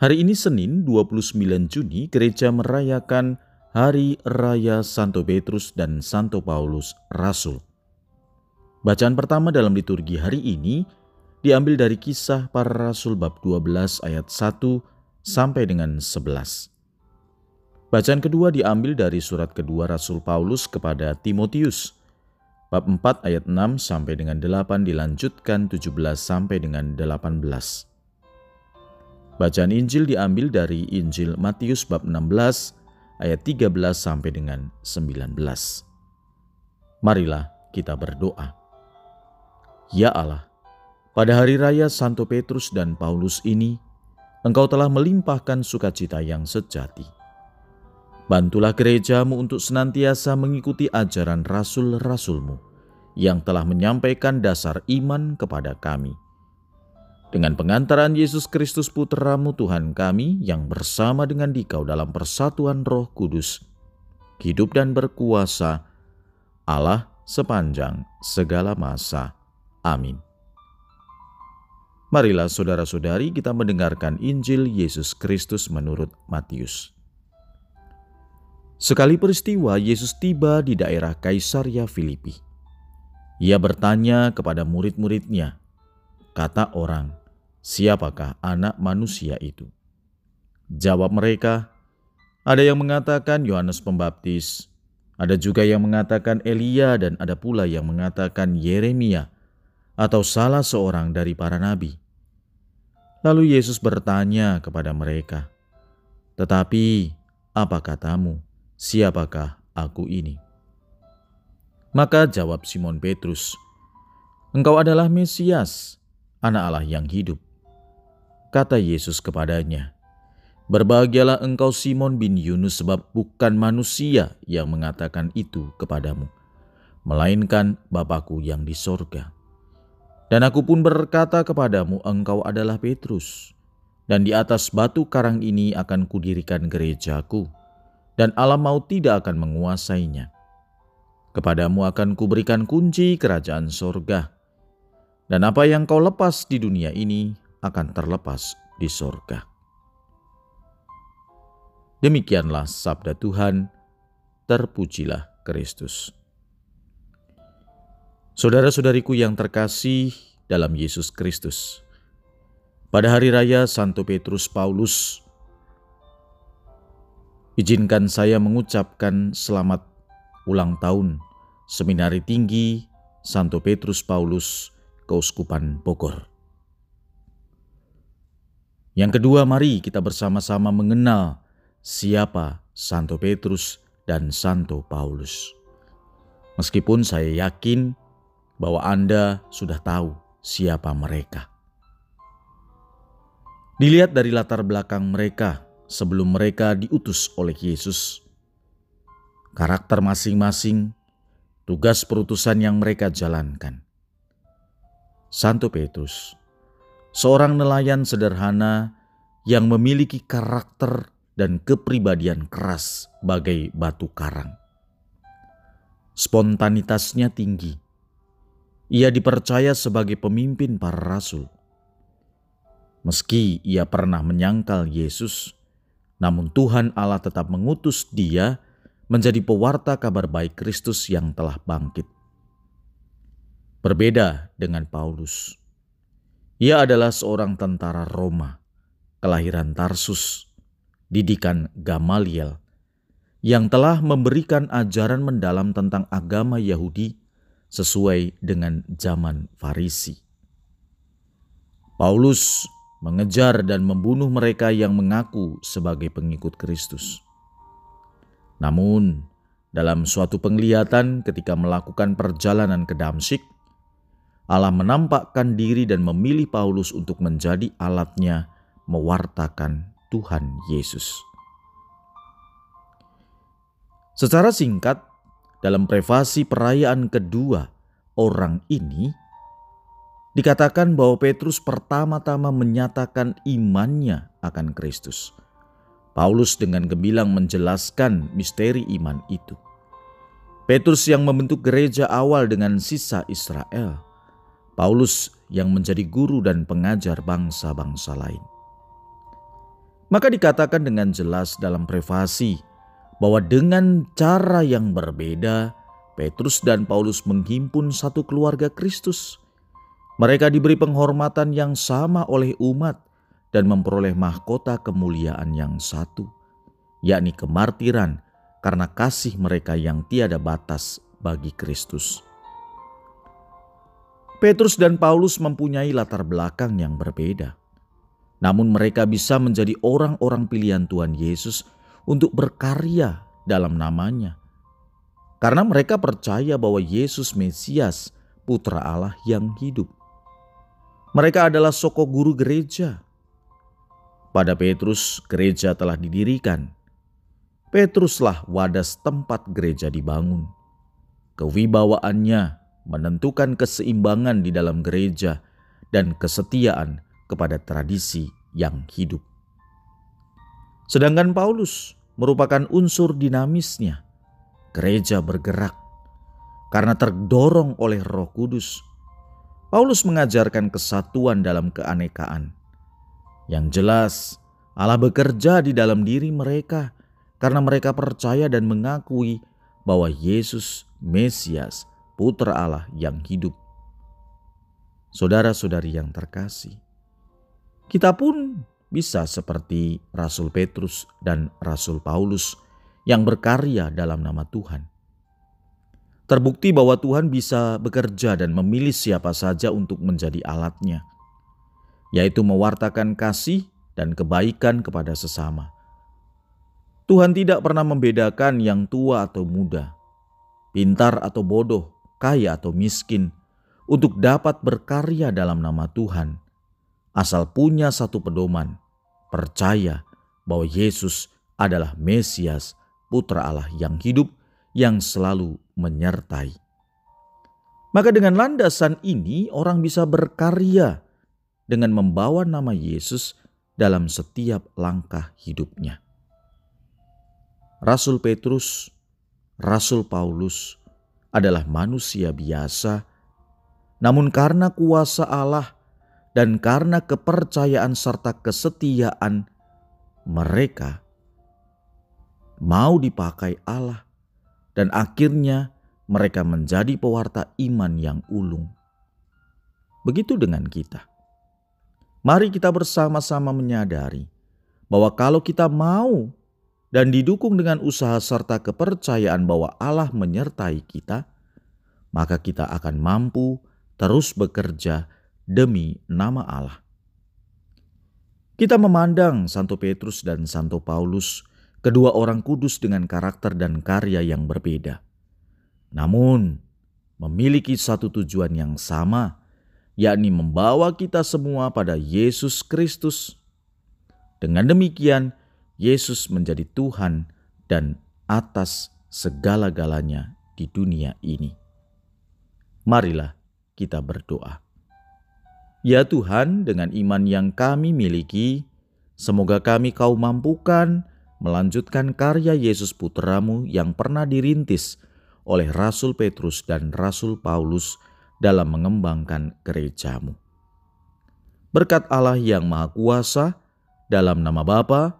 Hari ini Senin 29 Juni gereja merayakan Hari Raya Santo Petrus dan Santo Paulus Rasul. Bacaan pertama dalam liturgi hari ini diambil dari kisah para rasul bab 12 ayat 1 sampai dengan 11. Bacaan kedua diambil dari surat kedua Rasul Paulus kepada Timotius bab 4 ayat 6 sampai dengan 8 dilanjutkan 17 sampai dengan 18. Bacaan Injil diambil dari Injil Matius bab 16 ayat 13 sampai dengan 19. Marilah kita berdoa. Ya Allah, pada hari raya Santo Petrus dan Paulus ini, Engkau telah melimpahkan sukacita yang sejati. Bantulah gerejamu untuk senantiasa mengikuti ajaran rasul-rasulmu yang telah menyampaikan dasar iman kepada kami dengan pengantaran Yesus Kristus Putramu Tuhan kami yang bersama dengan dikau dalam persatuan roh kudus, hidup dan berkuasa, Allah sepanjang segala masa. Amin. Marilah saudara-saudari kita mendengarkan Injil Yesus Kristus menurut Matius. Sekali peristiwa Yesus tiba di daerah Kaisaria Filipi. Ia bertanya kepada murid-muridnya, kata orang, siapakah anak manusia itu? Jawab mereka, ada yang mengatakan Yohanes Pembaptis, ada juga yang mengatakan Elia dan ada pula yang mengatakan Yeremia atau salah seorang dari para nabi. Lalu Yesus bertanya kepada mereka, "Tetapi apa katamu? Siapakah aku ini?" Maka jawab Simon Petrus, "Engkau adalah Mesias, Anak Allah yang hidup." Kata Yesus kepadanya, Berbahagialah engkau Simon bin Yunus sebab bukan manusia yang mengatakan itu kepadamu, melainkan Bapakku yang di sorga. Dan aku pun berkata kepadamu, engkau adalah Petrus, dan di atas batu karang ini akan kudirikan gerejaku, dan alam maut tidak akan menguasainya. Kepadamu akan kuberikan kunci kerajaan sorga, dan apa yang kau lepas di dunia ini akan terlepas di sorga. Demikianlah sabda Tuhan, terpujilah Kristus. Saudara-saudariku yang terkasih dalam Yesus Kristus, pada hari raya Santo Petrus Paulus, izinkan saya mengucapkan selamat ulang tahun Seminari Tinggi Santo Petrus Paulus, Keuskupan Bogor. Yang kedua, mari kita bersama-sama mengenal siapa Santo Petrus dan Santo Paulus. Meskipun saya yakin bahwa Anda sudah tahu siapa mereka. Dilihat dari latar belakang mereka sebelum mereka diutus oleh Yesus. Karakter masing-masing, tugas perutusan yang mereka jalankan. Santo Petrus seorang nelayan sederhana yang memiliki karakter dan kepribadian keras bagai batu karang. Spontanitasnya tinggi. Ia dipercaya sebagai pemimpin para rasul. Meski ia pernah menyangkal Yesus, namun Tuhan Allah tetap mengutus dia menjadi pewarta kabar baik Kristus yang telah bangkit. Berbeda dengan Paulus, ia adalah seorang tentara Roma, kelahiran Tarsus, didikan Gamaliel, yang telah memberikan ajaran mendalam tentang agama Yahudi sesuai dengan zaman Farisi. Paulus mengejar dan membunuh mereka yang mengaku sebagai pengikut Kristus. Namun, dalam suatu penglihatan ketika melakukan perjalanan ke Damsyik, Allah menampakkan diri dan memilih Paulus untuk menjadi alatnya mewartakan Tuhan Yesus. Secara singkat, dalam privasi perayaan kedua orang ini, dikatakan bahwa Petrus pertama-tama menyatakan imannya akan Kristus. Paulus dengan gemilang menjelaskan misteri iman itu. Petrus yang membentuk gereja awal dengan sisa Israel. Paulus yang menjadi guru dan pengajar bangsa-bangsa lain. Maka dikatakan dengan jelas dalam privasi bahwa dengan cara yang berbeda, Petrus dan Paulus menghimpun satu keluarga Kristus. Mereka diberi penghormatan yang sama oleh umat dan memperoleh mahkota kemuliaan yang satu, yakni kemartiran karena kasih mereka yang tiada batas bagi Kristus. Petrus dan Paulus mempunyai latar belakang yang berbeda. Namun mereka bisa menjadi orang-orang pilihan Tuhan Yesus untuk berkarya dalam namanya. Karena mereka percaya bahwa Yesus Mesias, Putra Allah yang hidup. Mereka adalah soko guru gereja. Pada Petrus, gereja telah didirikan. Petruslah wadas tempat gereja dibangun. Kewibawaannya menentukan keseimbangan di dalam gereja dan kesetiaan kepada tradisi yang hidup. Sedangkan Paulus merupakan unsur dinamisnya. Gereja bergerak karena terdorong oleh Roh Kudus. Paulus mengajarkan kesatuan dalam keanekaan. Yang jelas, Allah bekerja di dalam diri mereka karena mereka percaya dan mengakui bahwa Yesus Mesias, Putra Allah yang hidup. Saudara-saudari yang terkasih, kita pun bisa seperti Rasul Petrus dan Rasul Paulus yang berkarya dalam nama Tuhan. Terbukti bahwa Tuhan bisa bekerja dan memilih siapa saja untuk menjadi alatnya, yaitu mewartakan kasih dan kebaikan kepada sesama. Tuhan tidak pernah membedakan yang tua atau muda, pintar atau bodoh, kaya atau miskin, untuk dapat berkarya dalam nama Tuhan asal punya satu pedoman, percaya bahwa Yesus adalah Mesias, Putra Allah yang hidup, yang selalu menyertai. Maka dengan landasan ini orang bisa berkarya dengan membawa nama Yesus dalam setiap langkah hidupnya. Rasul Petrus, Rasul Paulus adalah manusia biasa, namun karena kuasa Allah dan karena kepercayaan serta kesetiaan mereka mau dipakai Allah dan akhirnya mereka menjadi pewarta iman yang ulung. Begitu dengan kita. Mari kita bersama-sama menyadari bahwa kalau kita mau dan didukung dengan usaha serta kepercayaan bahwa Allah menyertai kita, maka kita akan mampu terus bekerja demi nama Allah. Kita memandang Santo Petrus dan Santo Paulus, kedua orang kudus dengan karakter dan karya yang berbeda. Namun, memiliki satu tujuan yang sama, yakni membawa kita semua pada Yesus Kristus. Dengan demikian, Yesus menjadi Tuhan dan atas segala-galanya di dunia ini. Marilah kita berdoa. Ya Tuhan, dengan iman yang kami miliki, semoga kami kau mampukan melanjutkan karya Yesus Putramu yang pernah dirintis oleh Rasul Petrus dan Rasul Paulus dalam mengembangkan gerejamu. Berkat Allah yang Maha Kuasa, dalam nama Bapa